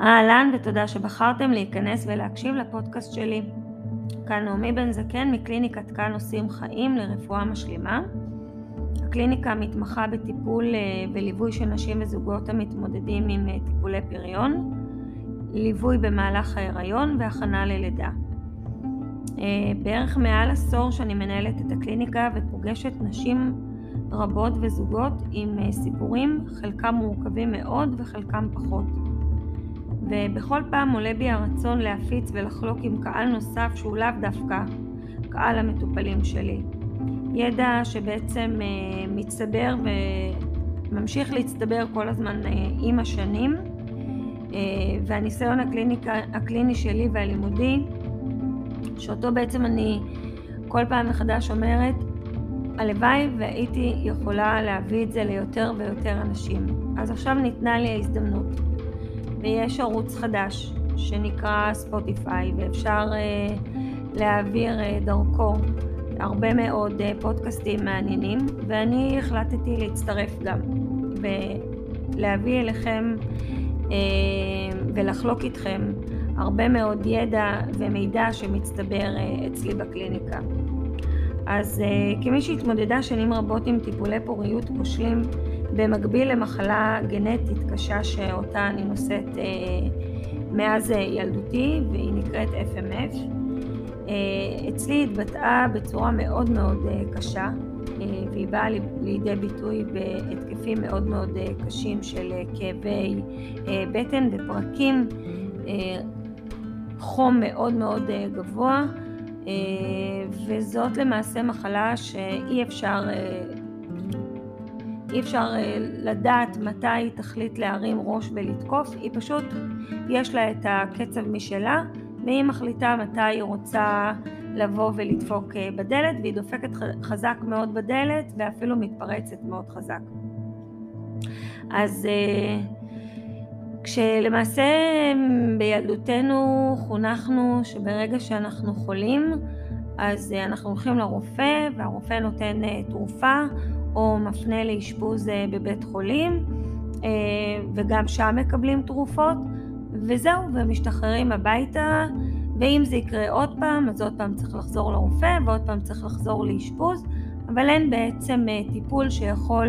אהלן ותודה שבחרתם להיכנס ולהקשיב לפודקאסט שלי. כאן נעמי בן זקן מקליניקת כאן עושים חיים לרפואה משלימה. הקליניקה מתמחה בטיפול אה, וליווי של נשים וזוגות המתמודדים עם אה, טיפולי פריון, ליווי במהלך ההיריון והכנה ללידה. אה, בערך מעל עשור שאני מנהלת את הקליניקה ופוגשת נשים רבות וזוגות עם סיפורים, חלקם מורכבים מאוד וחלקם פחות. ובכל פעם עולה בי הרצון להפיץ ולחלוק עם קהל נוסף שהוא לאו דווקא קהל המטופלים שלי. ידע שבעצם אה, מצטבר וממשיך להצטבר כל הזמן אה, עם השנים אה, והניסיון הקליניקה, הקליני שלי והלימודי שאותו בעצם אני כל פעם מחדש אומרת הלוואי והייתי יכולה להביא את זה ליותר ויותר אנשים. אז עכשיו ניתנה לי ההזדמנות. ויש ערוץ חדש שנקרא ספוטיפיי ואפשר uh, להעביר uh, דרכו הרבה מאוד uh, פודקאסטים מעניינים ואני החלטתי להצטרף גם ולהביא אליכם uh, ולחלוק איתכם הרבה מאוד ידע ומידע שמצטבר uh, אצלי בקליניקה. אז uh, כמי שהתמודדה שנים רבות עם טיפולי פוריות כושלים במקביל למחלה גנטית קשה שאותה אני נושאת אה, מאז ילדותי והיא נקראת FMF. אה, אצלי התבטאה בצורה מאוד מאוד אה, קשה אה, והיא באה לידי ביטוי בהתקפים מאוד מאוד אה, קשים של אה, כאבי אה, בטן ופרקים, אה, חום מאוד מאוד אה, גבוה אה, וזאת למעשה מחלה שאי אפשר אה, אי אפשר אה, לדעת מתי היא תחליט להרים ראש ולתקוף, היא פשוט, יש לה את הקצב משלה, והיא מחליטה מתי היא רוצה לבוא ולדפוק אה, בדלת, והיא דופקת חזק מאוד בדלת, ואפילו מתפרצת מאוד חזק. אז אה, כשלמעסה בילדותנו חונכנו שברגע שאנחנו חולים, אז אנחנו הולכים לרופא, והרופא נותן תרופה או מפנה לאשפוז אה, בבית חולים, אה, וגם שם מקבלים תרופות, וזהו, ומשתחררים הביתה, ואם זה יקרה עוד פעם, אז עוד פעם צריך לחזור לרופא, ועוד פעם צריך לחזור לאשפוז, אבל אין בעצם אה, טיפול שיכול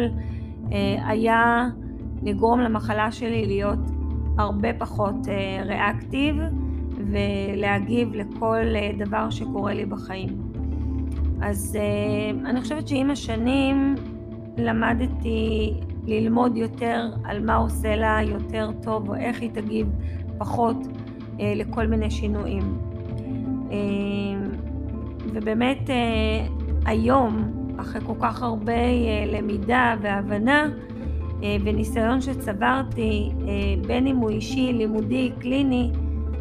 היה לגרום למחלה שלי להיות הרבה פחות ריאקטיב ולהגיב לכל דבר שקורה לי בחיים. אז אני חושבת שעם השנים למדתי ללמוד יותר על מה עושה לה יותר טוב או איך היא תגיב פחות אה, לכל מיני שינויים. אה, ובאמת אה, היום, אחרי כל כך הרבה אה, למידה והבנה אה, וניסיון שצברתי, אה, בין אם הוא אישי, לימודי, קליני,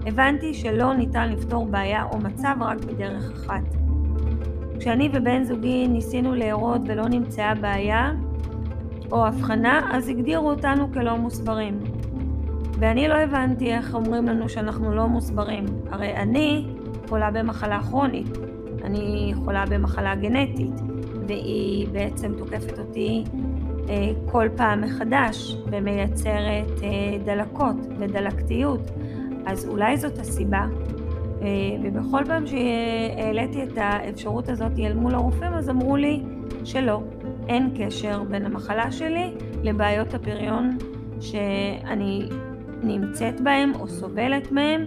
הבנתי שלא ניתן לפתור בעיה או מצב רק בדרך אחת. כשאני ובן זוגי ניסינו להרות ולא נמצאה בעיה או הבחנה, אז הגדירו אותנו כלא מוסברים. ואני לא הבנתי איך אומרים לנו שאנחנו לא מוסברים. הרי אני חולה במחלה כרונית, אני חולה במחלה גנטית, והיא בעצם תוקפת אותי אה, כל פעם מחדש ומייצרת אה, דלקות ודלקתיות. אז אולי זאת הסיבה ובכל פעם שהעליתי את האפשרות הזאת אל מול הרופאים, אז אמרו לי שלא, אין קשר בין המחלה שלי לבעיות הפריון שאני נמצאת בהם או סובלת מהם,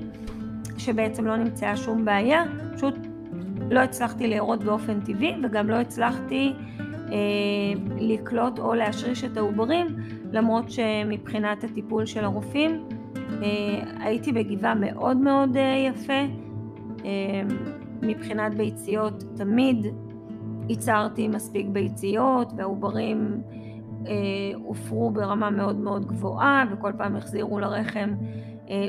שבעצם לא נמצאה שום בעיה, פשוט לא הצלחתי להירות באופן טבעי וגם לא הצלחתי אה, לקלוט או להשריש את העוברים, למרות שמבחינת הטיפול של הרופאים אה, הייתי בגבעה מאוד מאוד אה, יפה. אה, מבחינת ביציות תמיד ייצרתי מספיק ביציות והעוברים הופרו ברמה מאוד מאוד גבוהה וכל פעם החזירו לרחם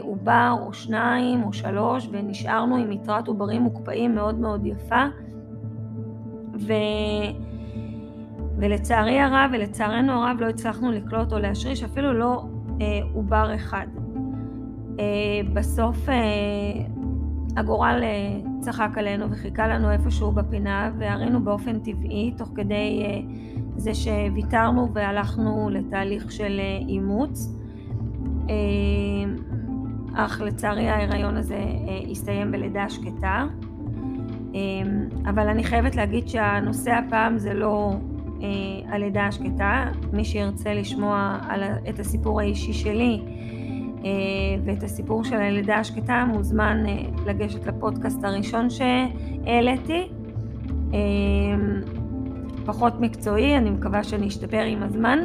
עובר או שניים או שלוש ונשארנו עם יתרת עוברים מוקפאים מאוד מאוד יפה ו... ולצערי הרב ולצערנו הרב לא הצלחנו לקלוט או להשריש אפילו לא עובר אחד. אה, בסוף אה, הגורל אה, צחק עלינו וחיכה לנו איפשהו בפינה והרינו באופן טבעי תוך כדי זה שוויתרנו והלכנו לתהליך של אימוץ. אך לצערי ההיריון הזה הסתיים בלידה שקטה. אבל אני חייבת להגיד שהנושא הפעם זה לא הלידה השקטה. מי שירצה לשמוע על, את הסיפור האישי שלי ואת הסיפור של הלידה השקטה מוזמן לגשת לפודקאסט הראשון שהעליתי. פחות מקצועי, אני מקווה שאני אשתפר עם הזמן,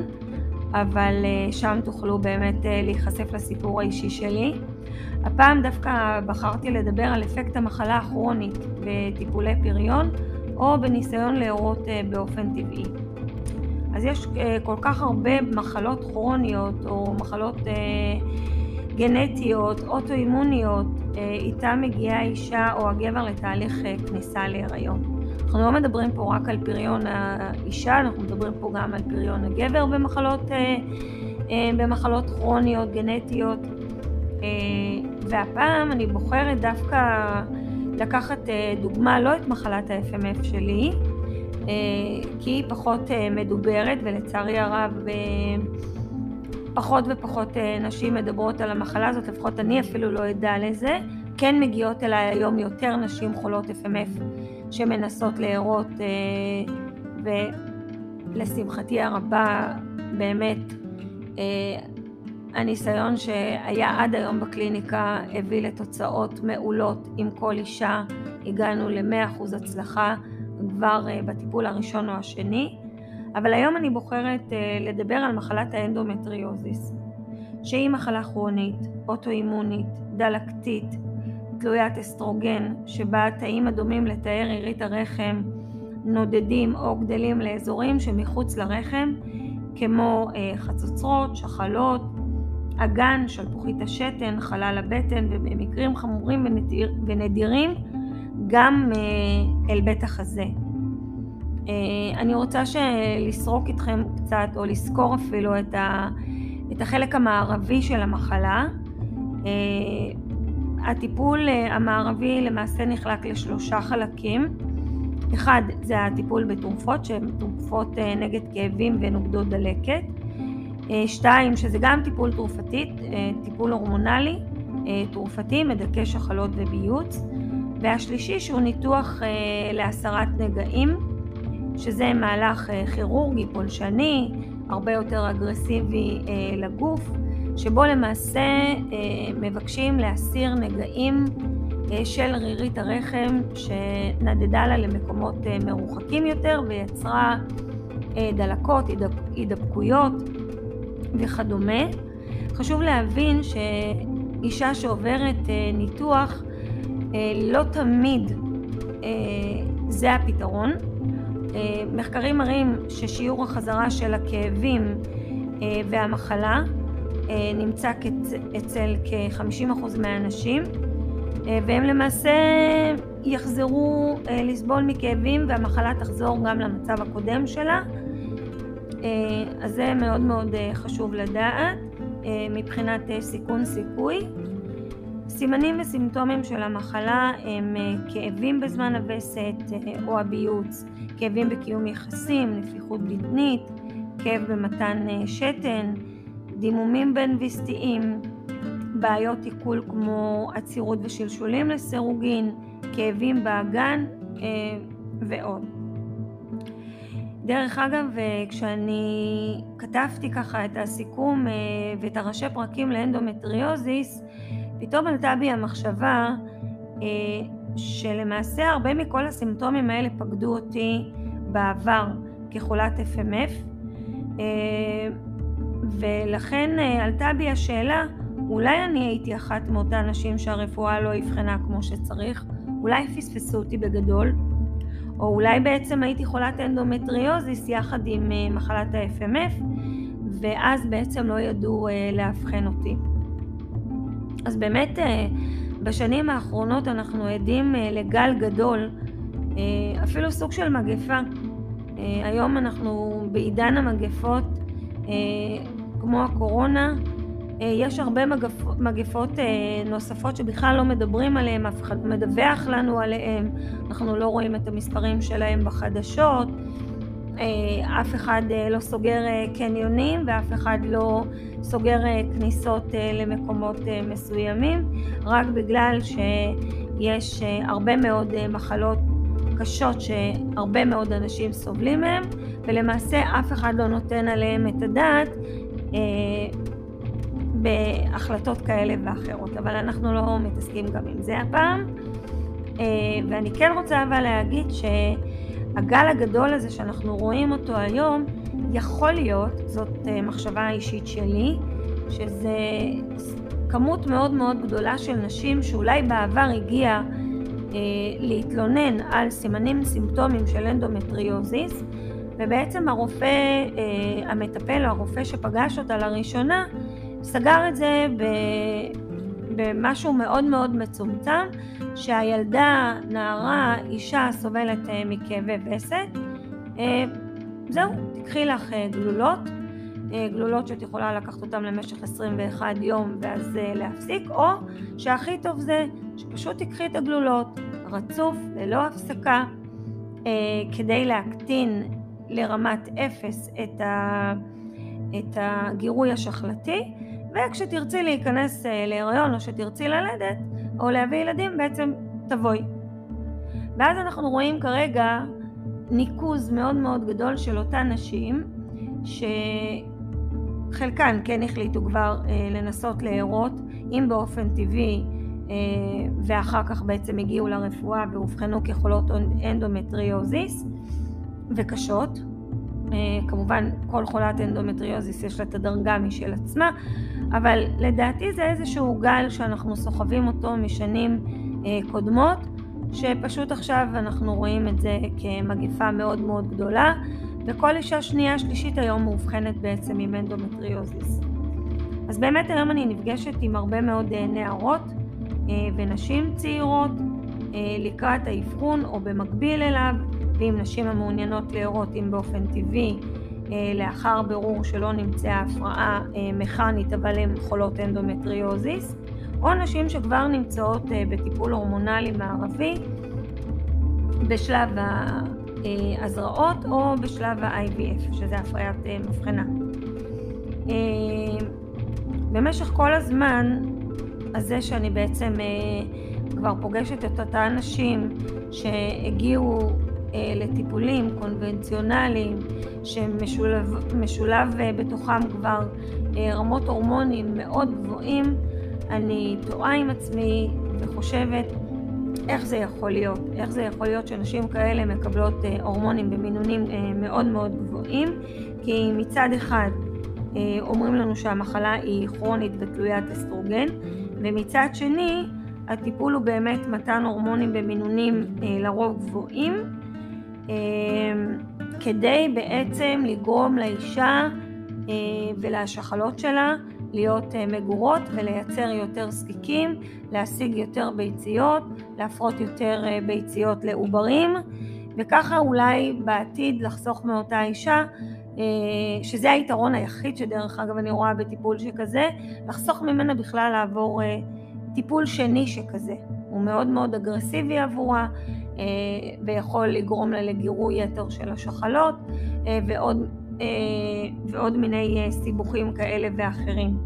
אבל אה, שם תוכלו באמת אה, להיחשף לסיפור האישי שלי. הפעם דווקא בחרתי לדבר על אפקט המחלה הכרונית בטיפולי פריון או בניסיון להורות אה, באופן טבעי. אז יש כל כך הרבה מחלות כרוניות או מחלות גנטיות, אוטואימוניות, איתן מגיעה האישה או הגבר לתהליך כניסה להיריון. אנחנו לא מדברים פה רק על פריון האישה, אנחנו מדברים פה גם על פריון הגבר במחלות, אה, אה, במחלות כרוניות, גנטיות. אה, והפעם אני בוחרת דווקא לקחת דוגמה, לא את מחלת ה-FMF שלי, כי היא פחות מדוברת, ולצערי הרב פחות ופחות נשים מדברות על המחלה הזאת, לפחות אני אפילו לא אדע לזה. כן מגיעות אליי היום יותר נשים חולות FMF שמנסות להרות, אה, ולשמחתי הרבה, באמת, אה, הניסיון שהיה עד היום בקליניקה הביא לתוצאות מעולות עם כל אישה. הגענו ל-100% הצלחה כבר אה, בטיפול הראשון או השני. אבל היום אני בוחרת לדבר על מחלת האנדומטריוזיס, שהיא מחלה כרונית, אוטואימונית, דלקתית, תלוית אסטרוגן, שבה התאים הדומים לתאי רירית הרחם נודדים או גדלים לאזורים שמחוץ לרחם, כמו אה, חצוצרות, שחלות, אגן, שלפוחית השתן, חלל הבטן, ובמקרים חמורים ונדיר, ונדירים גם אה, אל בית החזה. אה, אני רוצה לסרוק איתכם קצת, או לסקור אפילו את, ה, את החלק המערבי של המחלה. הטיפול אה, המערבי למעשה נחלק לשלושה חלקים. אחד זה הטיפול בתרופות שהן תרופות אה, נגד כאבים ונוגדות דלקת. אה, שתיים, שזה גם טיפול תרופתית, טיפול הורמונלי, תרופתי, מדכא שחלות וביוץ. והשלישי שהוא ניתוח להסרת נגעים, שזה מהלך כירורגי פולשני, הרבה יותר אגרסיבי לגוף. שבו למעשה אה, מבקשים להסיר נגעים אה, של רירית הרחם שנדדה לה למקומות אה, מרוחקים יותר ויצרה דלקות, הידבקויות וכדומה. חשוב להבין שאישה שעוברת ניתוח לא תמיד זה הפתרון. מחקרים מראים ששיעור החזרה של הכאבים והמחלה אה, נמצא אצל כ-50% מהאנשים, אה, והם למעשה יחזרו אה, לסבול מכאבים והמחלה תחזור גם למצב הקודם שלה. אז זה מאוד מאוד חשוב לדעת מבחינת סיכון סיכוי. סימנים וסימפטומים של המחלה הם כאבים בזמן הווסת או הביוץ, כאבים בקיום יחסים, נפיחות בטנית, כאב במתן שתן, דימומים בין ויסטיים, בעיות עיכול כמו עצירות ושלשולים לסירוגין, כאבים באגן אה, ועוד. דרך אגב, אה, כשאני כתבתי ככה את הסיכום אה, ואת הראשי פרקים לאנדומטריוזיס, פתאום עלתה בי המחשבה שלמעשה הרבה מכל הסימפטומים האלה פקדו אותי בעבר כחולת FMF. ולכן אה, עלתה בי השאלה, אולי אני הייתי אחת מאותן נשים שהרפואה לא אבחנה כמו שצריך, אולי פספסו אותי בגדול, או אולי בעצם הייתי חולת אנדומטריוזיס יחד עם אה, מחלת ה-FMF, ואז בעצם לא ידעו אה, לאבחן אותי. אז באמת בשנים האחרונות אנחנו עדים לגל גדול, אפילו סוג של מגפה. היום אנחנו בעידן המגפות כמו הקורונה, אה, יש הרבה מגפ... מגפות אה, נוספות שבכלל לא מדברים עליהן, אף אחד מדווח לנו עליהן, אנחנו לא רואים את המספרים שלהן בחדשות, אף אחד לא סוגר קניונים ואף אחד לא סוגר כניסות למקומות מסוימים, רק בגלל שיש הרבה מאוד מחלות קשות שהרבה מאוד אנשים סובלים מהם, ולמעשה אף אחד לא נותן עליהם את הדעת בהחלטות כאלה ואחרות, אבל אנחנו לא מתעסקים גם עם זה הפעם. אה, ואני כן רוצה אבל להגיד שהגל הגדול הזה שאנחנו רואים אותו היום, יכול להיות, זאת אה, מחשבה אישית שלי, שזה כמות מאוד מאוד גדולה של נשים שאולי בעבר הגיעה אה, להתלונן על סימנים סימפטומים של אנדומטריוזיס, ובעצם הרופא אה, המטפל או הרופא שפגש אותה לראשונה סגר את זה במשהו מאוד מאוד מצומצם, שהילדה, נערה, אישה סובלת אה, מכאבי וסת. אה, זהו, תקחי לך גלולות, גלולות שאת יכולה לקחת אותן למשך 21 יום ואז להפסיק, או שהכי טוב זה שפשוט תקחי את הגלולות רצוף, ללא הפסקה, כדי להקטין לרמת אפס את הגירוי השחלתי, וכשתרצי להיכנס אה, להיריון או שתרצי ללדת או להביא ילדים בעצם תבואי. ואז אנחנו רואים כרגע ניקוז מאוד מאוד גדול של אותן נשים שחלקן כן החליטו כבר אה, לנסות להרות אם באופן טבעי אה, ואחר כך בעצם הגיעו לרפואה ואובחנו כחולות אנדומטריוזיס וקשות. אה, כמובן כל חולת אנדומטריוזיס יש לה את הדרגה משל עצמה, אבל לדעתי זה איזשהו גל שאנחנו סוחבים אותו משנים אה, קודמות, שפשוט עכשיו אנחנו רואים את זה כמגפה מאוד מאוד גדולה, וכל אישה שנייה שלישית היום מאובחנת בעצם עם אנדומטריוזיס. אז באמת היום אני נפגשת עם הרבה מאוד אה, נערות ונשים צעירות לקראת האבחון או במקביל אליו, ואם נשים המעוניינות להרות אם באופן טבעי אה, לאחר בירור שלא נמצאה הפרעה אה, מכנית אבל הן חולות אנדומטריוזיס, או נשים שכבר נמצאות אה, בטיפול הורמונלי מערבי בשלב הזרעות או בשלב ה-IVF, שזה הפריית מבחנה. במשך כל הזמן הזה שאני בעצם כבר פוגשת את אותן נשים שהגיעו אה, לטיפולים קונבנציונליים שמשולב אה, בתוכם כבר אה, רמות הורמונים מאוד גבוהים, אני תוהה עם עצמי וחושבת איך זה יכול להיות, איך זה יכול להיות שנשים כאלה מקבלות הורמונים במינונים מאוד מאוד גבוהים, כי מצד אחד אומרים לנו שהמחלה היא כרונית ותלוית אסטרוגן, ומצד שני הטיפול הוא באמת מתן הורמונים במינונים לרוב גבוהים, כדי בעצם לגרום לאישה אה, ולשחלות שלה להיות אה, מגורות ולייצר יותר זקיקים, להשיג יותר ביציות, להפרות יותר אה, ביציות לעוברים. וככה אולי בעתיד לחסוך מאותה אישה שזה היתרון היחיד שדרך אגב אני רואה בטיפול שכזה, לחסוך ממנה בכלל לעבור טיפול שני שכזה. הוא מאוד מאוד אגרסיבי עבורה, אה, ויכול לגרום לה לגירוי יתר של השחלות אה, ועוד, אה, ועוד מיני סיבוכים כאלה ואחרים.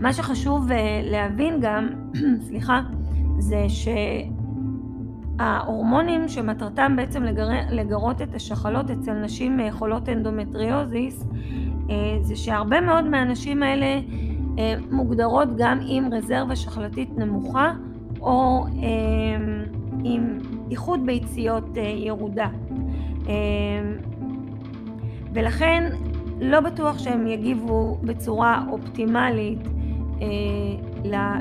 מה שחשוב להבין גם, סליחה, זה שההורמונים שמטרתם בעצם לגר... לגרות את השחלות אצל נשים חולות אנדומטריוזיס זה שהרבה מאוד מהנשים האלה מוגדרות גם עם רזרבה שחלתית נמוכה או אמ, עם איחוד ביציות אה, ירודה. ולכן לא בטוח שהם יגיבו בצורה אופטימלית אה,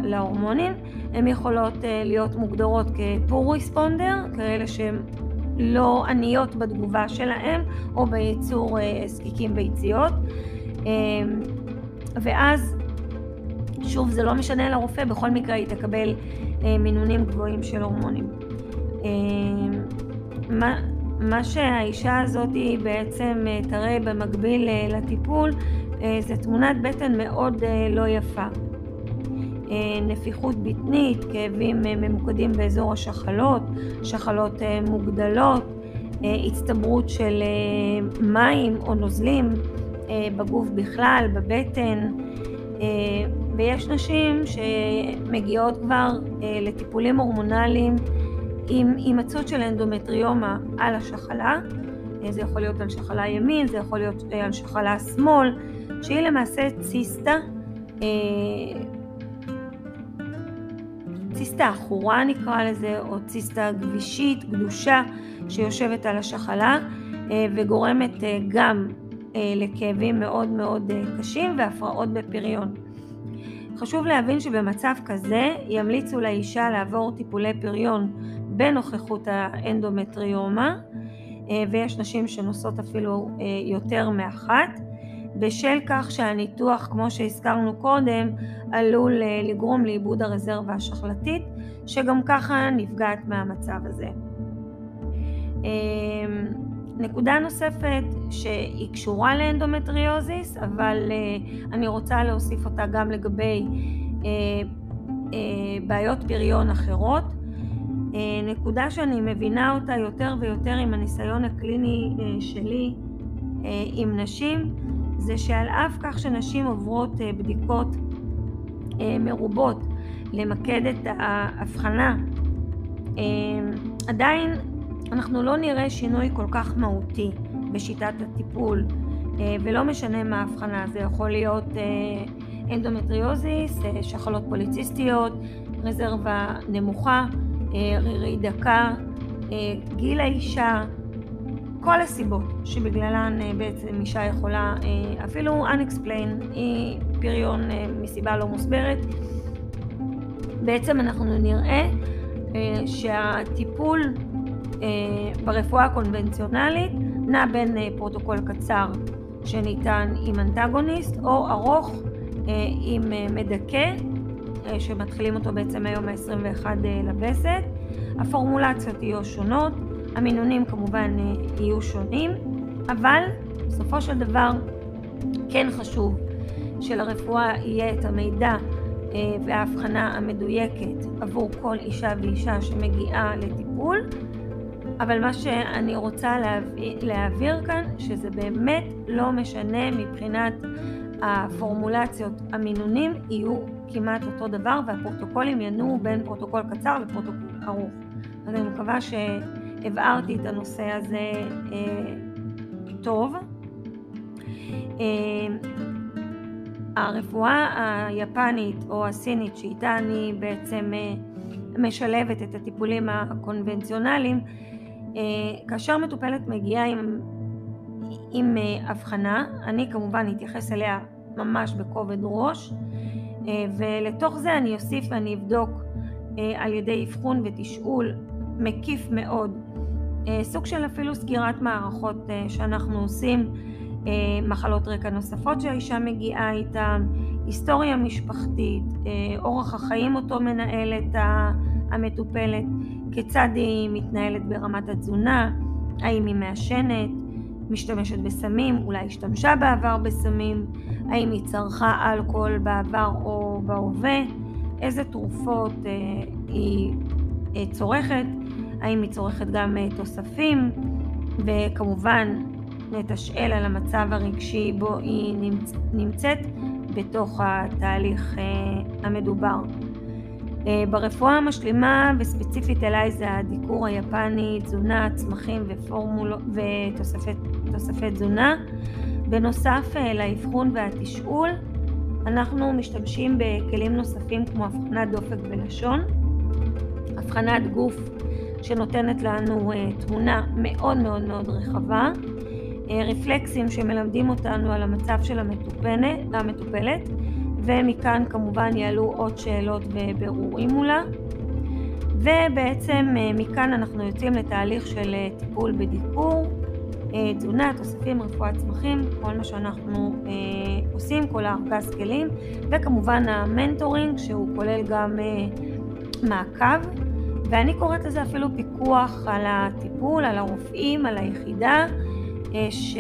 להורמונים. הן יכולות אה, להיות מוגדרות כפור ריספונדר, כאלה שהן לא עניות בתגובה שלהם או בייצור זקיקים ביציות. אמ, ואז שוב, זה לא משנה לרופא, בכל מקרה היא תקבל אה, מינונים גבוהים של הורמונים. אה, מה, שהאישה הזאת בעצם אה, תראה במקביל לטיפול זה תמונת בטן מאוד לא יפה. נפיחות בטנית, כאבים ממוקדים באזור השחלות, שחלות מוגדלות, הצטברות של מים או נוזלים בגוף בכלל, בבטן, ויש נשים שמגיעות כבר לטיפולים הורמונליים עם הימצאות של אנדומטריומה על השחלה, זה יכול להיות על שחלה ימין, זה יכול להיות על שחלה שמאל, שהיא למעשה ציסטה, ציסטה עכורה נקרא לזה, או ציסטה גבישית, גדושה, שיושבת על השחלה וגורמת גם לכאבים מאוד מאוד קשים והפרעות בפריון. חשוב להבין שבמצב כזה ימליצו לאישה לעבור טיפולי פריון בנוכחות האנדומטריומה ויש נשים שנושאות אפילו יותר מאחת בשל כך שהניתוח כמו שהזכרנו קודם עלול לגרום לאיבוד הרזרבה השחלתית שגם ככה נפגעת מהמצב הזה. נקודה נוספת שהיא קשורה לאנדומטריוזיס אבל אני רוצה להוסיף אותה גם לגבי בעיות פריון אחרות נקודה שאני מבינה אותה יותר ויותר עם הניסיון הקליני שלי עם נשים זה שעל אף כך שנשים עוברות בדיקות מרובות למקד את האבחנה עדיין אנחנו לא נראה שינוי כל כך מהותי בשיטת הטיפול ולא משנה מה האבחנה, זה יכול להיות אנדומטריוזיס, שחלות פוליציסטיות, רזרבה נמוכה, רירית דקה, גיל האישה, כל הסיבות שבגללן בעצם אישה יכולה, אפילו unexplained, פריון מסיבה לא מוסברת, בעצם אנחנו נראה שהטיפול ברפואה הקונבנציונלית נע בין פרוטוקול קצר שניתן עם אנטגוניסט או ארוך עם מדכא שמתחילים אותו בעצם היום ה-21 לווסת. הפורמולציות יהיו שונות, המינונים כמובן יהיו שונים, אבל בסופו של דבר כן חשוב שלרפואה יהיה את המידע וההבחנה המדויקת עבור כל אישה ואישה שמגיעה לטיפול אבל מה שאני רוצה להעביר כאן שזה באמת לא משנה מבחינת הפורמולציות, המינונים יהיו כמעט אותו דבר והפרוטוקולים ינועו בין פרוטוקול קצר לפרוטוקול ארוך. אז אני מקווה שהבהרתי את הנושא הזה אה, טוב. אה, הרפואה היפנית או הסינית שאיתה אני בעצם אה, משלבת את הטיפולים הקונבנציונליים כאשר מטופלת מגיעה עם, עם אבחנה, אני כמובן אתייחס אליה ממש בכובד ראש ולתוך זה אני אוסיף ואני אבדוק על ידי אבחון ותשאול מקיף מאוד סוג של אפילו סגירת מערכות שאנחנו עושים מחלות רקע נוספות שהאישה מגיעה איתן, היסטוריה משפחתית, אורח החיים אותו מנהלת המטופלת, כיצד היא מתנהלת ברמת התזונה, האם היא מעשנת, משתמשת בסמים, אולי השתמשה בעבר בסמים, האם היא צרכה אלכוהול בעבר או בהווה, איזה תרופות אה, היא אה, צורכת, האם היא צורכת גם אה, תוספים, וכמובן נתשאל על המצב הרגשי בו היא נמצ... נמצאת בתוך התהליך אה, המדובר. אה, ברפואה המשלימה וספציפית אליי זה הדיקור היפני, תזונה, צמחים ותוספי תזונה. בנוסף לאבחון והתשאול אנחנו משתמשים בכלים נוספים כמו הבחנת דופק בלשון, הבחנת גוף שנותנת לנו אה, תמונה מאוד מאוד מאוד רחבה, רפלקסים שמלמדים אותנו על המצב של המטופלת ומכאן כמובן יעלו עוד שאלות ובירורים מולה. ובעצם אה, מכאן אנחנו יוצאים לתהליך של אה, טיפול בדיקור, אה, תזונה, תוספים, רפואת צמחים, כל מה שאנחנו עושים, כל הארגז כלים וכמובן המנטורינג שהוא כולל גם מעקב ואני קוראת לזה אפילו פיקוח על הטיפול, על הרופאים, על היחידה אה, ש...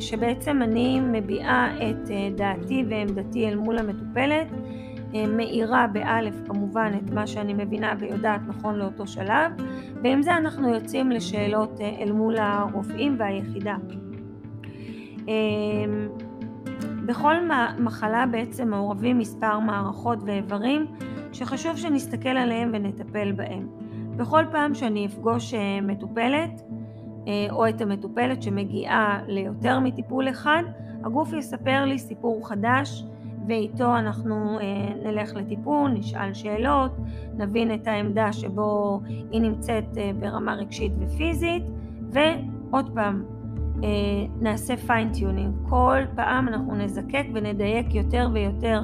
שבעצם אני מביעה את אה, דעתי ועמדתי אל מול המטופלת מאירה באלף כמובן את מה שאני מבינה ויודעת נכון לאותו שלב ועם זה אנחנו יוצאים לשאלות אל מול הרופאים והיחידה. בכל מחלה בעצם מעורבים מספר מערכות ואיברים שחשוב שנסתכל עליהם ונטפל בהם. בכל פעם שאני אפגוש אה, מטופלת אה, או את המטופלת שמגיעה ליותר מטיפול אחד, הגוף יספר לי סיפור חדש ואיתו אנחנו אה, נלך לטיפול, נשאל שאלות, נבין את העמדה שבו היא נמצאת ברמה רגשית ופיזית ועוד פעם נעשה fine tuning. כל פעם אנחנו נזקק ונדייק יותר ויותר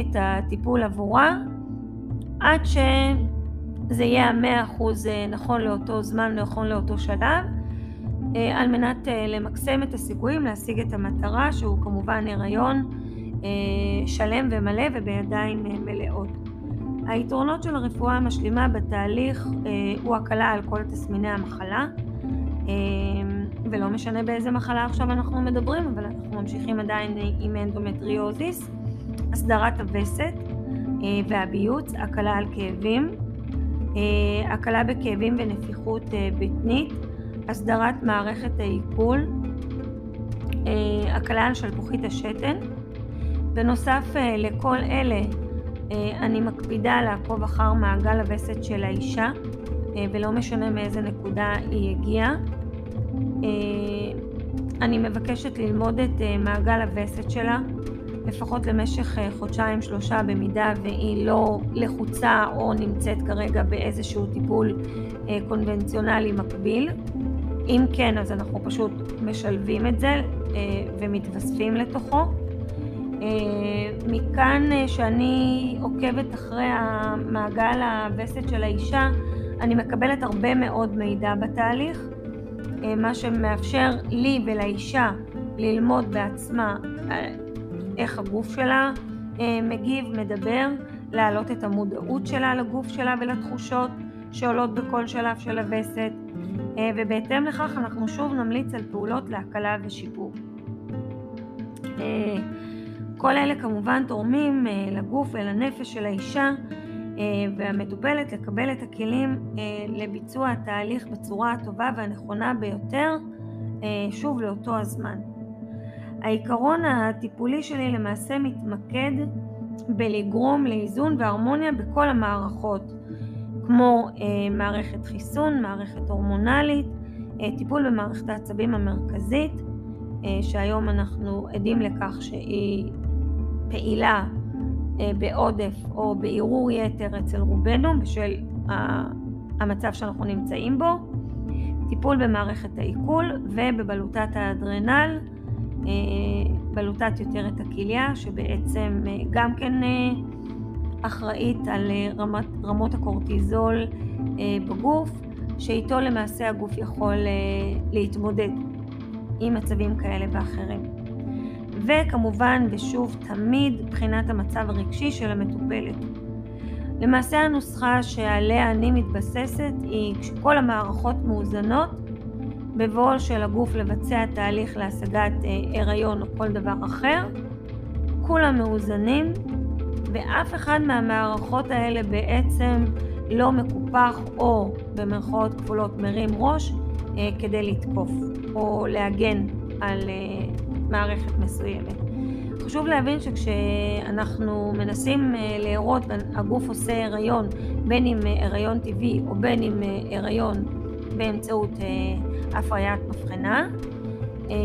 את הטיפול עבורה עד שזה יהיה המאה אחוז אה, נכון לאותו זמן, נכון לאותו שלב, אה, על מנת אה, למקסם את הסיכויים להשיג את המטרה שהוא כמובן הריון שלם ומלא ובידיים מלאות. היתרונות של הרפואה המשלימה בתהליך הוא הקלה על כל תסמיני המחלה ולא משנה באיזה מחלה עכשיו אנחנו מדברים אבל אנחנו ממשיכים עדיין עם אנדומטריוזיס, הסדרת הווסת והביוץ, הקלה על כאבים, אה, הקלה בכאבים ונפיחות אה, בטנית, הסדרת מערכת העיכול, הקלה על שלפוחית השתן. בנוסף לכל אלה אני מקפידה לעקוב אחר מעגל הווסת של האישה ולא משנה מאיזה נקודה היא הגיעה. אני מבקשת ללמוד את מעגל הווסת שלה לפחות למשך אה, חודשיים שלושה במידה והיא לא לחוצה או נמצאת כרגע באיזשהו טיפול אה, קונבנציונלי מקביל. אם כן אז אנחנו פשוט משלבים את זה אה, ומתווספים לתוכו. מכאן שאני עוקבת אחרי המעגל הווסת של האישה אני מקבלת הרבה מאוד מידע בתהליך מה שמאפשר לי ולאישה ללמוד בעצמה איך הגוף שלה אה, מגיב, מדבר, להעלות את המודעות שלה לגוף שלה ולתחושות שעולות בכל שלב של הווסת, אה, ובהתאם לכך אנחנו שוב נמליץ על פעולות להקלה ושיפור. אה, כל אלה כמובן תורמים לגוף ולנפש של האישה והמטופלת לקבל את הכלים לביצוע התהליך בצורה הטובה והנכונה ביותר, שוב לאותו הזמן. העיקרון הטיפולי שלי למעשה מתמקד בלגרום לאיזון והרמוניה בכל המערכות, כמו אה, מערכת חיסון, מערכת הורמונלית, אה, טיפול במערכת העצבים המרכזית, אה, שהיום אנחנו עדים לכך שהיא פעילה אה, בעודף או בערעור יתר אצל רובנו בשל המצב שאנחנו נמצאים בו, טיפול במערכת העיכול ובבלוטת האדרנל, בלוטת יותר את הכליה, שבעצם אה, גם כן אה, אחראית על רמת, רמות הקורטיזול בגוף, שאיתו למעשה הגוף יכול להתמודד עם מצבים כאלה ואחרים. וכמובן, ושוב, תמיד בחינת המצב הרגשי של המטופלת. למעשה הנוסחה שעליה אני מתבססת היא כשכל המערכות מאוזנות, בבואו של הגוף לבצע תהליך להשגת אה, הריון או כל דבר אחר, כולם מאוזנים ואף אחד מהמערכות האלה בעצם לא מקופח או במרכאות כפולות מרים ראש אה, כדי לתקוף או להגן על אה, מערכת מסוימת. חשוב להבין שכשאנחנו מנסים להראות, הגוף עושה הריון, בין אם הריון טבעי או בין אם הריון באמצעות הפריית מבחנה. אה,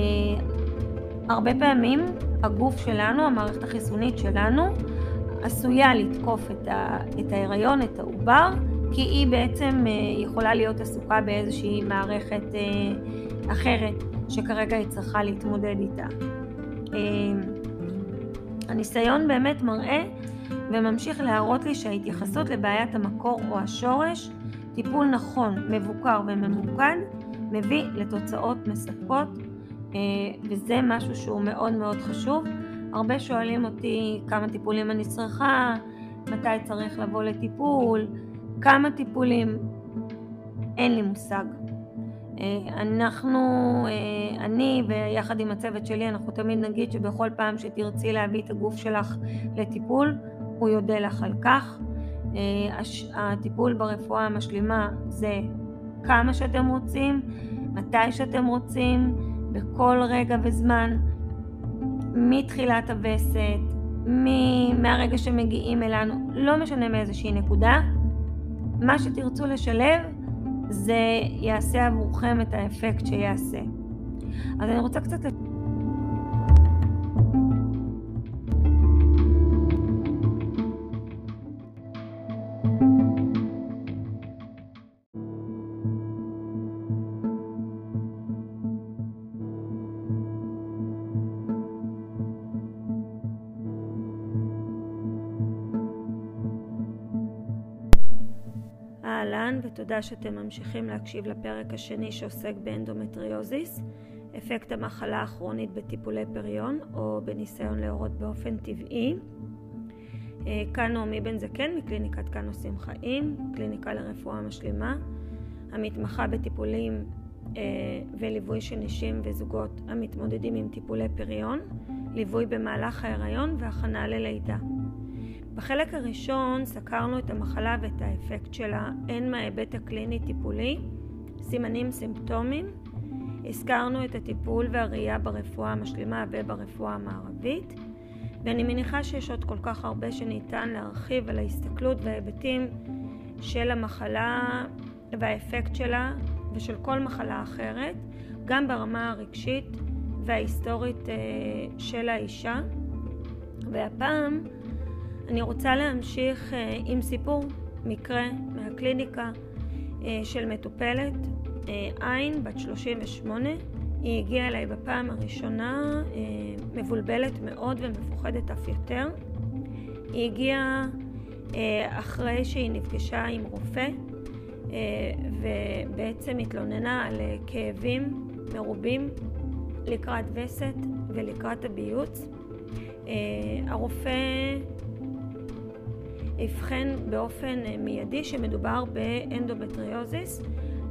הרבה פעמים הגוף שלנו, המערכת החיסונית שלנו, עשויה לתקוף את, ה, את ההיריון, את העובר, כי היא בעצם אה, יכולה להיות עסוקה באיזושהי מערכת אה, אחרת שכרגע היא צריכה להתמודד איתה. הניסיון באמת מראה וממשיך להראות לי שההתייחסות לבעיית המקור או השורש, טיפול נכון, מבוקר וממוקד, מביא לתוצאות מספקות אה, וזה משהו שהוא מאוד מאוד חשוב. הרבה שואלים אותי כמה טיפולים אני צריכה, מתי צריך לבוא לטיפול, כמה טיפולים, אין לי מושג. אה, אנחנו, אה, אני ויחד עם הצוות שלי, אנחנו תמיד נגיד שבכל פעם שתרצי להביא את הגוף שלך לטיפול, הוא יודה לך על כך. הטיפול ברפואה המשלימה זה כמה שאתם רוצים, מתי שאתם רוצים, בכל רגע וזמן, מתחילת הווסת, מהרגע שמגיעים אלינו, לא משנה מאיזושהי נקודה, מה שתרצו לשלב זה יעשה עבורכם את האפקט שיעשה. אז אני רוצה קצת... אהלן ותודה שאתם ממשיכים להקשיב לפרק השני שעוסק באנדומטריוזיס, אפקט המחלה הכרונית בטיפולי פריון או בניסיון להרות באופן טבעי. אה, כאן נעמי בן זקן מקליניקת כאן עושים חיים, קליניקה לרפואה משלימה, המתמחה בטיפולים אה, וליווי של נשים וזוגות המתמודדים עם טיפולי פריון, ליווי במהלך ההיריון והכנה ללידה. בחלק הראשון סקרנו את המחלה ואת האפקט שלה, הן מההיבט הקליני-טיפולי, סימנים סימפטומים, הזכרנו את הטיפול והראייה ברפואה המשלימה וברפואה המערבית, ואני מניחה שיש עוד כל כך הרבה שניתן להרחיב על ההסתכלות וההיבטים של המחלה והאפקט שלה ושל כל מחלה אחרת, גם ברמה הרגשית וההיסטורית אה, של האישה. והפעם אני רוצה להמשיך אה, עם סיפור, מקרה מהקליניקה אה, של מטופלת, עין, בת 38. היא הגיעה אליי בפעם הראשונה מבולבלת מאוד ומפוחדת אף יותר. היא הגיעה אחרי שהיא נפגשה עם רופא ובעצם התלוננה על כאבים מרובים לקראת וסת ולקראת הביוץ. הרופא אבחן באופן אה, מיידי שמדובר באנדומטריוזיס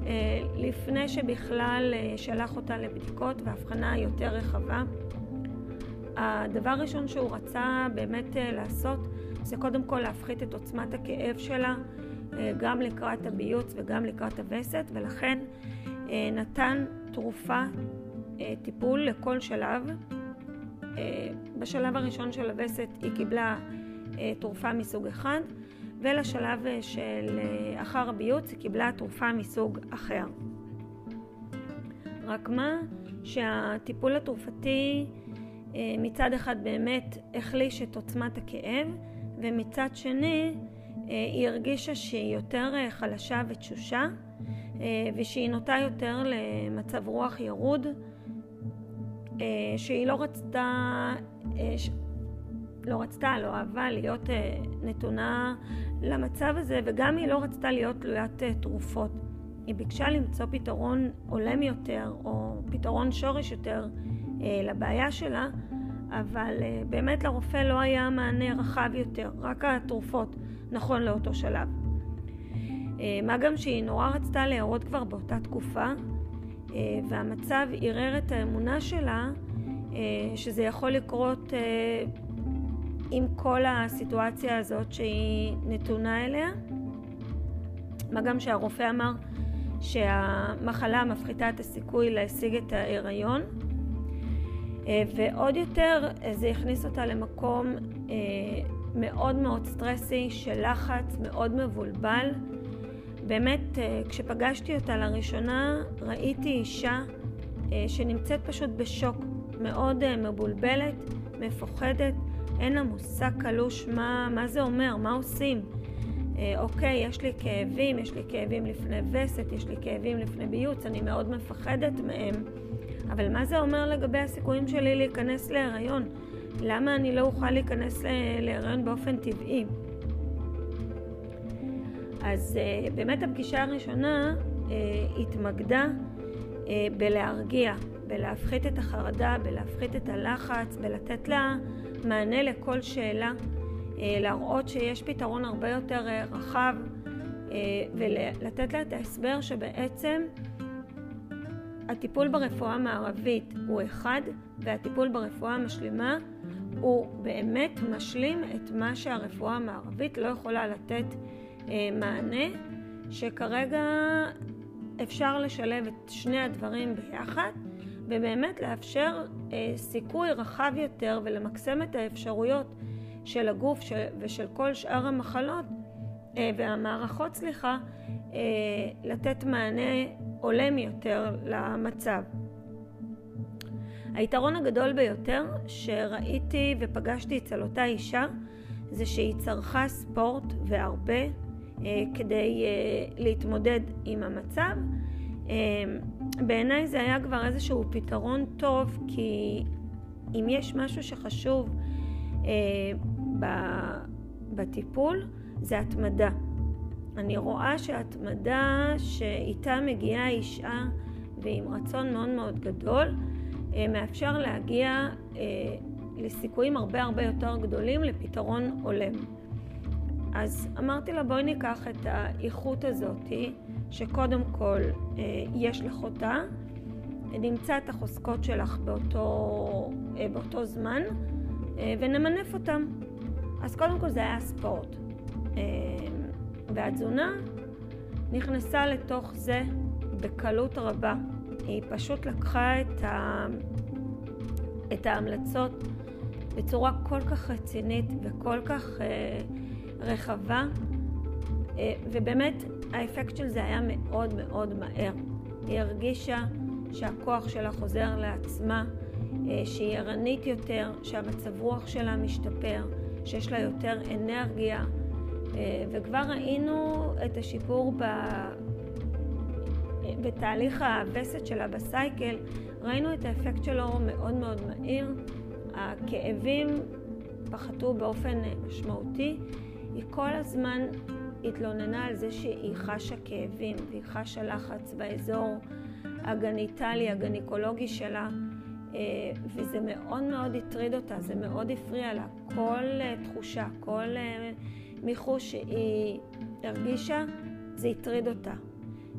אה, לפני שבכלל אה, שלח אותה לבדיקות ואבחנה יותר רחבה. הדבר הראשון שהוא רצה באמת לעשות זה קודם כל להפחית את עוצמת הכאב שלה גם לקראת הביוץ וגם לקראת הווסת ולכן נתן תרופה, טיפול לכל שלב. בשלב הראשון של הווסת היא קיבלה אה, תרופה מסוג אחד, ולשלב אה, של אה, אחר הביוץ היא קיבלה תרופה מסוג אחר. רק מה שהטיפול התרופתי מצד אחד באמת החליש את עוצמת הכאב, ומצד שני היא הרגישה שהיא יותר חלשה ותשושה, ושהיא נוטה יותר למצב רוח ירוד, שהיא לא רצתה, לא רצתה, לא אהבה להיות אה, נתונה למצב הזה, וגם היא לא רצתה להיות תלוית אה, תרופות. היא ביקשה למצוא פתרון הולם יותר, או פתרון שורש יותר אה, לבעיה שלה, אבל אה, באמת לרופא לא היה מענה רחב יותר, רק התרופות, נכון לאותו שלב. אה, מה גם שהיא נורא רצתה להראות כבר באותה תקופה, אה, והמצב ערער את האמונה שלה אה, שזה יכול לקרות אה, עם כל הסיטואציה הזאת שהיא נתונה אליה. מה גם שהרופא אמר שהמחלה מפחיתה את הסיכוי להשיג את ההיריון. אה, ועוד יותר זה הכניס אותה למקום אה, מאוד מאוד סטרסי של לחץ, מאוד מבולבל. באמת, אה, כשפגשתי אותה לראשונה, ראיתי אישה שנמצאת פשוט בשוק, מאוד מבולבלת, מפוחדת, אין לה מושג קלוש מה, מה זה אומר, מה עושים. אה, אוקיי, יש לי כאבים, יש לי כאבים לפני וסת, יש לי כאבים לפני ביוץ, אני מאוד מפחדת מהם, אבל מה זה אומר לגבי הסיכויים שלי להיכנס להיריון? למה אני לא אוכל להיכנס להיריון באופן טבעי? אז אה, באמת הפגישה הראשונה אה, התמקדה אה, בלהרגיע, בלהפחית את החרדה, בלהפחית את הלחץ, בלתת לה מענה לכל שאלה, להראות שיש פתרון הרבה יותר רחב ולתת לה את ההסבר שבעצם הטיפול ברפואה המערבית הוא אחד והטיפול ברפואה המשלימה הוא באמת משלים את מה שהרפואה המערבית לא יכולה לתת אה, מענה, שכרגע אפשר לשלב את שני הדברים ביחד, ובאמת לאפשר אה, סיכוי רחב יותר ולמקסם את האפשרויות של הגוף ושל כל שאר המחלות אה, והמערכות, סליחה, לתת מענה הולם יותר למצב. היתרון הגדול ביותר שראיתי ופגשתי אצל אותה אישה זה שהיא צרכה ספורט והרבה אה, כדי אה, להתמודד עם המצב. אה, בעיניי זה היה כבר איזשהו פתרון טוב כי אם יש משהו שחשוב אה, בטיפול זה התמדה. אני רואה שהתמדה שאיתה מגיעה אישה ועם רצון מאוד מאוד גדול אה, מאפשר להגיע אה, לסיכויים הרבה הרבה יותר גדולים לפתרון הולם. אז אמרתי לה בואי ניקח את האיכות הזאתי, שקודם כל אה, יש לך אותה, נמצא את החוזקות שלך באותו, באותו זמן ונמנף אותם. אז קודם כל זה היה ספורט. והתזונה נכנסה לתוך זה בקלות רבה. היא פשוט לקחה את, ה... את ההמלצות בצורה כל כך רצינית וכל כך אה, רחבה, אה, ובאמת האפקט של זה היה מאוד מאוד מהר. היא הרגישה שהכוח שלה חוזר לעצמה, אה, שהיא ערנית יותר, שהמצב רוח שלה משתפר, שיש לה יותר אנרגיה, וכבר ראינו את השיפור ב... בתהליך הווסת שלה בסייקל, ראינו את האפקט שלו מאוד מאוד מהיר. הכאבים פחתו באופן משמעותי. היא כל הזמן התלוננה על זה שהיא חשה כאבים והיא חשה לחץ באזור הגניטלי, הגניקולוגי שלה, אה, וזה מאוד מאוד הטריד אותה, זה מאוד הפריע לה. כל אה, תחושה, כל מיחוש שהיא הרגישה, זה הטריד אותה.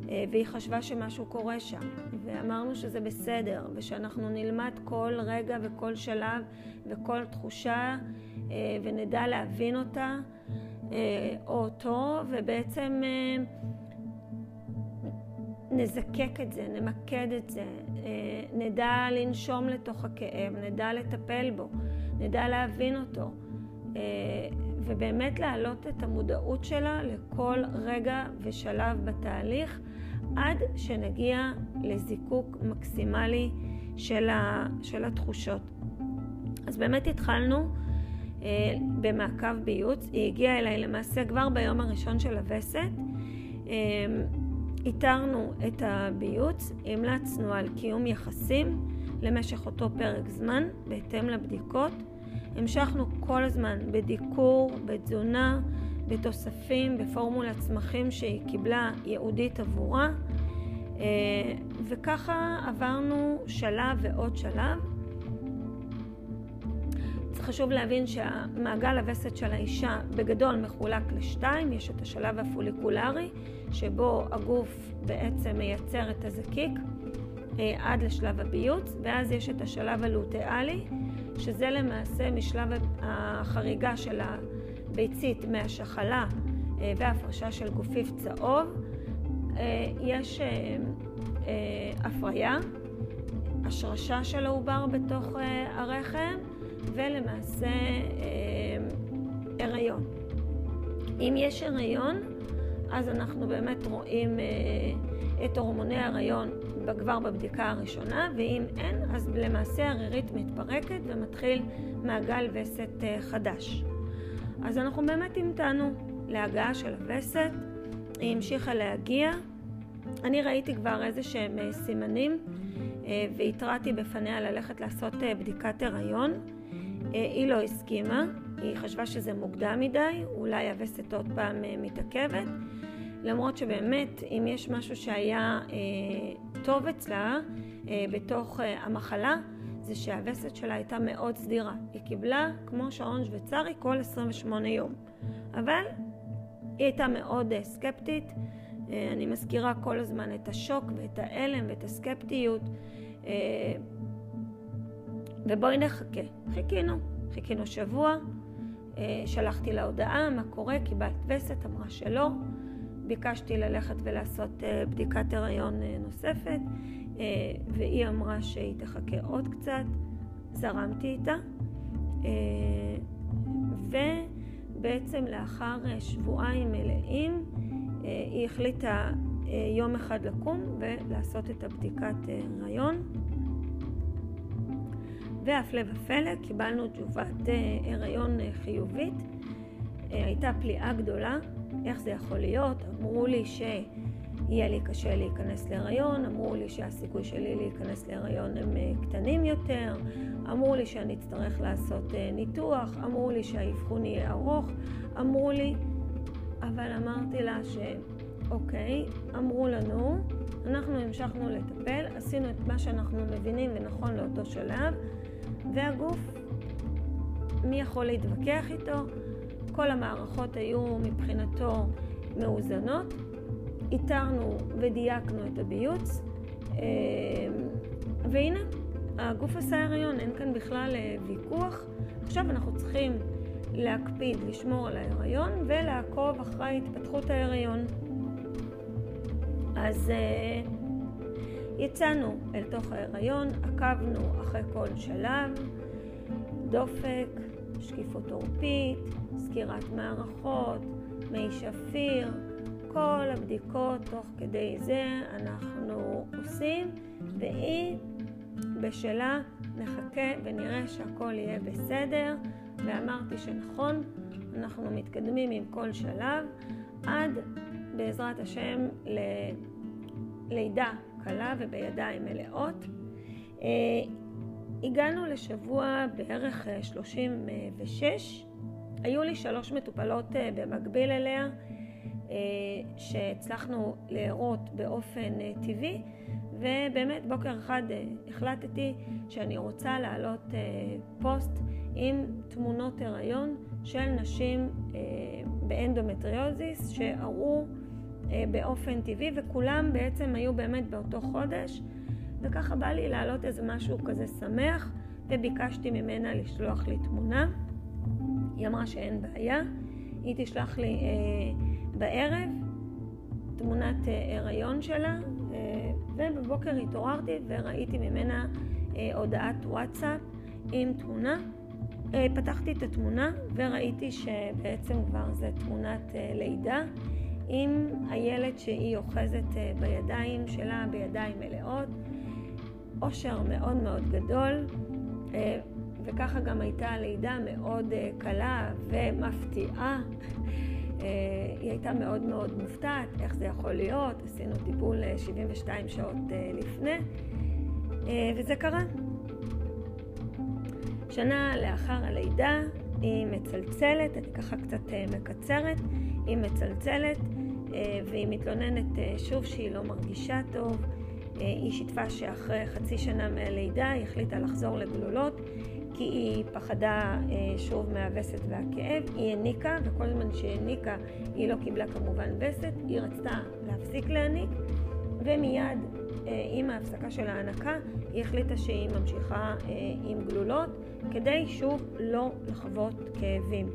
אה, והיא חשבה שמשהו קורה שם, ואמרנו שזה בסדר, ושאנחנו נלמד כל רגע וכל שלב וכל תחושה, אה, ונדע להבין אותה אה, או אותו, ובעצם נזקק את זה, נמקד את זה, נדע לנשום לתוך הכאב, נדע לטפל בו, נדע להבין אותו. ובאמת להעלות את המודעות שלה לכל רגע ושלב בתהליך, עד שנגיע לזיקוק מקסימלי של, ה, של התחושות. אז באמת התחלנו אה, במעקב בייעוץ, היא הגיעה אליי למעשה כבר ביום הראשון של הווסת. אה, איתרנו את הביוץ, המלצנו על קיום יחסים למשך אותו פרק זמן בהתאם לבדיקות. המשכנו כל הזמן בדיקור, בתזונה, בתוספים, בפורמולת צמחים שהיא קיבלה ייעודית עבורה, אה, וככה עברנו שלב ועוד שלב. חשוב להבין שהמעגל הווסת של האישה בגדול מחולק לשתיים, יש את השלב הפוליקולרי, שבו הגוף בעצם מייצר את הזקיק אה, עד לשלב הביוץ, ואז יש את השלב הלוטאלי, שזה למעשה משלב החריגה של הביצית מהשחלה אה, והפרשה של גופיף צהוב. אה, יש אה, הפריה, השרשה של העובר בתוך הרחם ולמעשה הריון. אם יש הריון, אז אנחנו באמת רואים את הורמוני ההריון כבר בבדיקה הראשונה, ואם אין, אז למעשה הרירית מתפרקת ומתחיל מעגל וסת אה, חדש. אז אנחנו באמת המתנו להגעה של הווסת, היא המשיכה להגיע. אני ראיתי כבר איזה שהם אה, סימנים אה, והתרעתי בפניה ללכת לעשות בדיקת הריון. היא לא הסכימה, היא חשבה שזה מוקדם מדי, אולי הווסת עוד פעם מתעכבת. למרות שבאמת, אם יש משהו שהיה טוב אצלה אה, בתוך אה, המחלה, זה שהווסת שלה הייתה מאוד סדירה. היא קיבלה כמו שעון שוויצרי כל 28 יום. אבל היא הייתה מאוד אה, סקפטית. אני מזכירה כל הזמן את השוק ואת ההלם ואת הסקפטיות. ובואי נחכה. חיכינו. חיכינו שבוע, שלחתי לה הודעה, מה קורה, קיבלת וסת, אמרה שלא. ביקשתי ללכת ולעשות בדיקת הריון נוספת, והיא אמרה שהיא תחכה עוד קצת. זרמתי איתה, ובעצם לאחר שבועיים מלאים היא החליטה יום אחד לקום ולעשות את הבדיקת הריון. והפלא ופלא, קיבלנו תגובת הריון חיובית. הייתה פליאה גדולה, איך זה יכול להיות? אמרו לי שיהיה לי קשה להיכנס להריון, אמרו לי שהסיכוי שלי להיכנס להריון הם קטנים יותר, אמרו לי שאני אצטרך לעשות ניתוח, אמרו לי שהאבחון יהיה ארוך, אמרו לי, אבל אמרתי לה שאוקיי, אמרו לנו, אנחנו המשכנו לטפל, עשינו את מה שאנחנו מבינים ונכון לאותו שלב, והגוף, מי יכול להתווכח איתו? כל המערכות היו מבחינתו מאוזנות, איתרנו ודייקנו את הביוץ, והנה, הגוף עשה הריון, אין כאן בכלל ויכוח. עכשיו אנחנו צריכים להקפיד לשמור על ההריון ולעקוב אחרי התפתחות ההריון. אז יצאנו אל תוך ההיריון, עקבנו אחרי כל שלב, דופק, שקיפות עורפית, סקירת מערכות, מי שפיר, כל הבדיקות תוך כדי זה אנחנו עושים, והיא בשלה נחכה ונראה שהכל יהיה בסדר, ואמרתי שנכון, אנחנו מתקדמים עם כל שלב עד בעזרת השם ללידה קלה ובידיים מלאות. הגענו לשבוע בערך 36, היו לי שלוש מטופלות במקביל אליה שהצלחנו להראות באופן טבעי ובאמת בוקר אחד החלטתי שאני רוצה להעלות פוסט עם תמונות הריון של נשים באנדומטריוזיס שהרו באופן טבעי וכולם בעצם היו באמת באותו חודש וככה בא לי להעלות איזה משהו כזה שמח וביקשתי ממנה לשלוח לי תמונה. היא אמרה שאין בעיה, היא תשלח לי אה, בערב תמונת אה, הריון שלה אה, ובבוקר התעוררתי וראיתי ממנה אה, הודעת וואטסאפ עם תמונה. אה, פתחתי את התמונה וראיתי שבעצם כבר זה תמונת אה, לידה. עם הילד שהיא אוחזת בידיים שלה, בידיים מלאות. אושר מאוד מאוד גדול, וככה גם הייתה הלידה מאוד קלה ומפתיעה. היא הייתה מאוד מאוד מופתעת, איך זה יכול להיות, עשינו טיפול 72 שעות לפני, וזה קרה. שנה לאחר הלידה היא מצלצלת, אני ככה קצת מקצרת, היא מצלצלת והיא מתלוננת שוב שהיא לא מרגישה טוב. היא שיתפה שאחרי חצי שנה מהלידה היא החליטה לחזור לגלולות כי היא פחדה שוב מהווסת והכאב. היא הניקה, וכל זמן שהיא הניקה היא לא קיבלה כמובן וסת, היא רצתה להפסיק להניק, ומיד עם ההפסקה של ההנקה היא החליטה שהיא ממשיכה עם גלולות כדי שוב לא לחוות כאבים.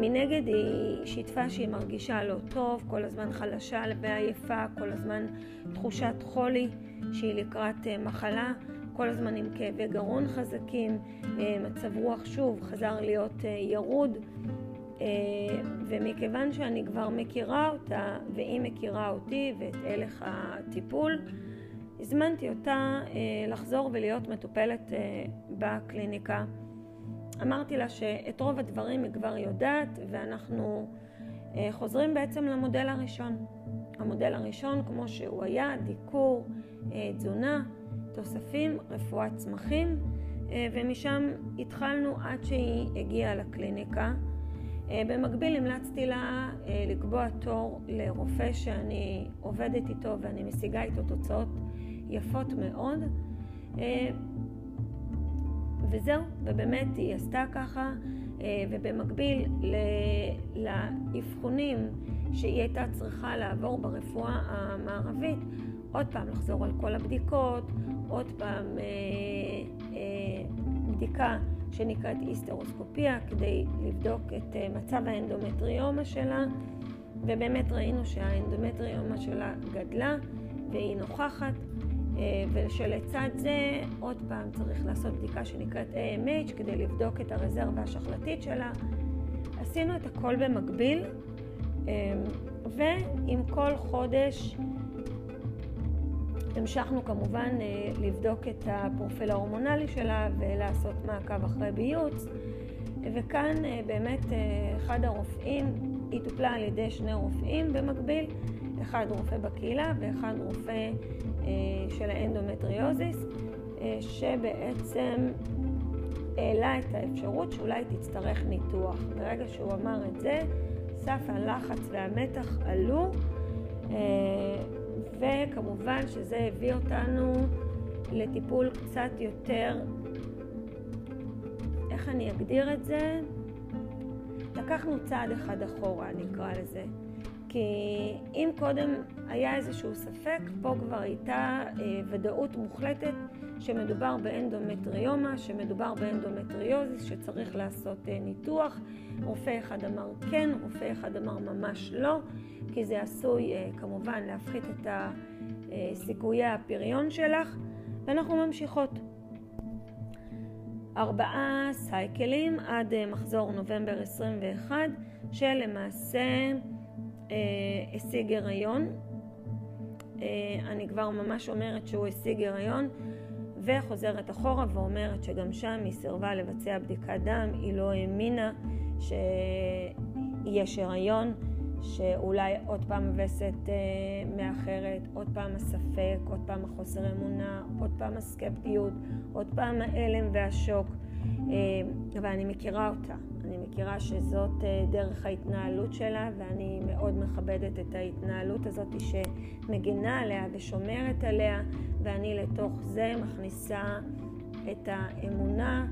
מנגד היא שיתפה שהיא מרגישה לא טוב, כל הזמן חלשה ועייפה, כל הזמן תחושת חולי שהיא לקראת מחלה, כל הזמן עם כאבי גרון חזקים, מצב רוח שוב חזר להיות ירוד, ומכיוון שאני כבר מכירה אותה והיא מכירה אותי ואת הלך הטיפול, הזמנתי אותה לחזור ולהיות מטופלת בקליניקה. אמרתי לה שאת רוב הדברים היא כבר יודעת ואנחנו חוזרים בעצם למודל הראשון. המודל הראשון כמו שהוא היה, דיקור, תזונה, תוספים, רפואת צמחים ומשם התחלנו עד שהיא הגיעה לקליניקה. במקביל המלצתי לה לקבוע תור לרופא שאני עובדת איתו ואני משיגה איתו תוצאות יפות מאוד וזהו, ובאמת היא עשתה ככה, ובמקביל לאבחונים שהיא הייתה צריכה לעבור ברפואה המערבית, עוד פעם לחזור על כל הבדיקות, עוד פעם בדיקה שנקראת היסטרוסקופיה כדי לבדוק את מצב האנדומטריומה שלה ובאמת ראינו שהאנדומטריומה שלה גדלה והיא נוכחת ושלצד זה עוד פעם צריך לעשות בדיקה שנקראת AMH כדי לבדוק את הרזרבה השחלתית שלה. עשינו את הכל במקביל ועם כל חודש המשכנו כמובן אה, לבדוק את הפרופיל ההורמונלי שלה ולעשות מעקב אחרי ביוץ. וכאן אה, באמת אה, אחד הרופאים, היא טופלה על ידי שני רופאים במקביל, אחד רופא בקהילה ואחד רופא של האנדומטריוזיס, שבעצם העלה את האפשרות שאולי תצטרך ניתוח. ברגע שהוא אמר את זה, סף הלחץ והמתח עלו. וכמובן שזה הביא אותנו לטיפול קצת יותר, איך אני אגדיר את זה? לקחנו צעד אחד אחורה, נקרא לזה. כי אם קודם היה איזשהו ספק, פה כבר הייתה אה, ודאות מוחלטת שמדובר באנדומטריומה, שמדובר באנדומטריוזיס, שצריך לעשות אה, ניתוח. רופא אחד אמר כן, רופא אחד אמר ממש לא, כי זה עשוי אה, כמובן להפחית את סיכויי הפריון שלך, ואנחנו ממשיכות. ארבעה סייקלים עד אה, מחזור נובמבר 21, שלמעשה אה, השיג הריון. אה, אני כבר ממש אומרת שהוא השיג הריון, וחוזרת אחורה ואומרת שגם שם היא סירבה לבצע בדיקת דם, היא לא האמינה שיש הריון, שאולי עוד פעם הווסת אה, מאחרת, עוד פעם הספק, עוד פעם החוסר אמונה, עוד פעם הסקפטיות, עוד פעם ההלם והשוק. אה, אבל אני מכירה אותה, אני מכירה שזאת אה, דרך ההתנהלות שלה ואני מאוד מכבדת את ההתנהלות הזאת שמגינה עליה ושומרת עליה ואני לתוך זה מכניסה את האמונה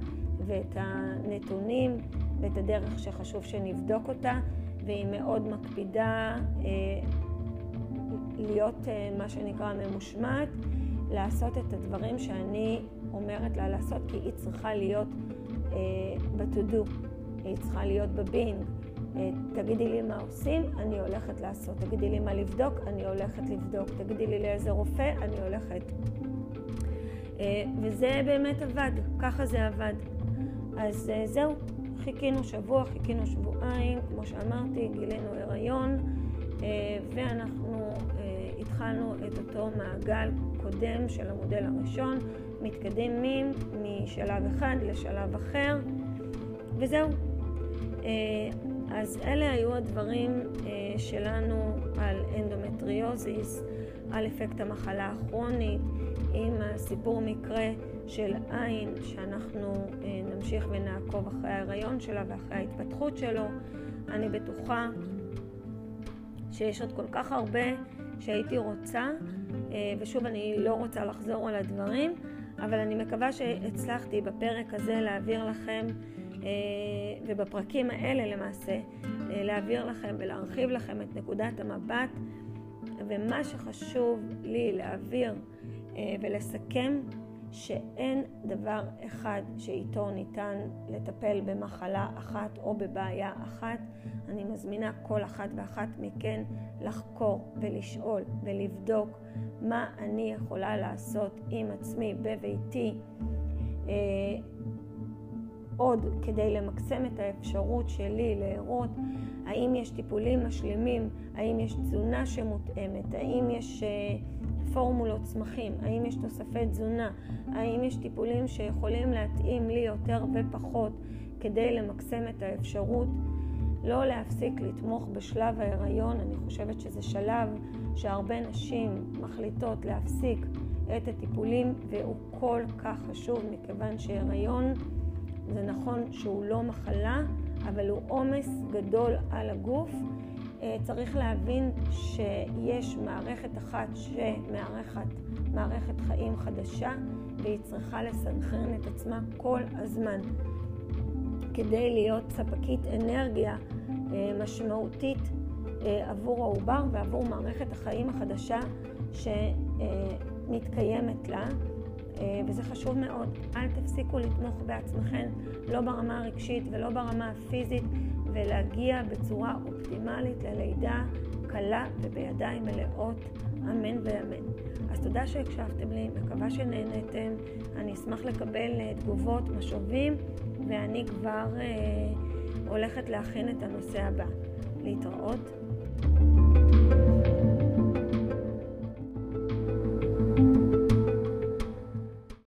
ואת הנתונים ואת הדרך שחשוב שנבדוק אותה והיא מאוד מקפידה אה, להיות אה, מה שנקרא ממושמעת, לעשות את הדברים שאני אומרת לה לעשות, כי היא צריכה להיות אה, ב-to-do, היא צריכה להיות בבינג. אה, תגידי לי מה עושים, אני הולכת לעשות. תגידי לי מה לבדוק, אני הולכת לבדוק. תגידי לי לאיזה רופא, אני הולכת. אה, וזה באמת עבד, ככה זה עבד. אז אה, זהו, חיכינו שבוע, חיכינו שבועיים, כמו שאמרתי, גילינו הריון, אה, ואנחנו אה, התחלנו את אותו מעגל קודם של המודל הראשון, מתקדמים משלב אחד לשלב אחר, וזהו. אה, אז אלה היו הדברים שלנו על אנדומטריוזיס, על אפקט המחלה הכרונית, עם הסיפור מקרה של עין, שאנחנו אה, נמשיך ונעקוב אחרי ההיריון שלה ואחרי ההתפתחות שלו. אני בטוחה שיש עוד כל כך הרבה שהייתי רוצה, אה, ושוב, אני לא רוצה לחזור על הדברים, אבל אני מקווה שהצלחתי בפרק הזה להעביר לכם, אה, ובפרקים האלה למעשה, להעביר לכם ולהרחיב לכם את נקודת המבט, ומה שחשוב לי להעביר ולסכם שאין דבר אחד שאיתו ניתן לטפל במחלה אחת או בבעיה אחת. אני מזמינה כל אחת ואחת מכן לחקור ולשאול ולבדוק מה אני יכולה לעשות עם עצמי בביתי. אה, עוד כדי למקסם את האפשרות שלי להראות האם יש טיפולים משלימים, האם יש תזונה שמותאמת, האם יש אה, פורמולות צמחים, האם יש תוספי תזונה, האם יש טיפולים שיכולים להתאים לי יותר ופחות כדי למקסם את האפשרות? לא להפסיק לתמוך בשלב ההיריון. אני חושבת שזה שלב שהרבה נשים מחליטות להפסיק את הטיפולים והוא כל כך חשוב מכיוון שהיריון זה נכון שהוא לא מחלה אבל הוא עומס גדול על הגוף צריך להבין שיש מערכת אחת שמארחת מערכת חיים חדשה והיא צריכה לסנכרן את עצמה כל הזמן כדי להיות ספקית אנרגיה אה, משמעותית אה, עבור העובר ועבור מערכת החיים החדשה שמתקיימת לה. וזה חשוב מאוד. אל תפסיקו לתמוך בעצמכם, לא ברמה הרגשית ולא ברמה הפיזית, ולהגיע בצורה אופטימלית ללידה קלה ובידיים מלאות, אמן ואמן. אז תודה שהקשבתם לי, מקווה שנהנתם. אני אשמח לקבל תגובות, משובים, ואני כבר אה, הולכת להכין את הנושא הבא. להתראות.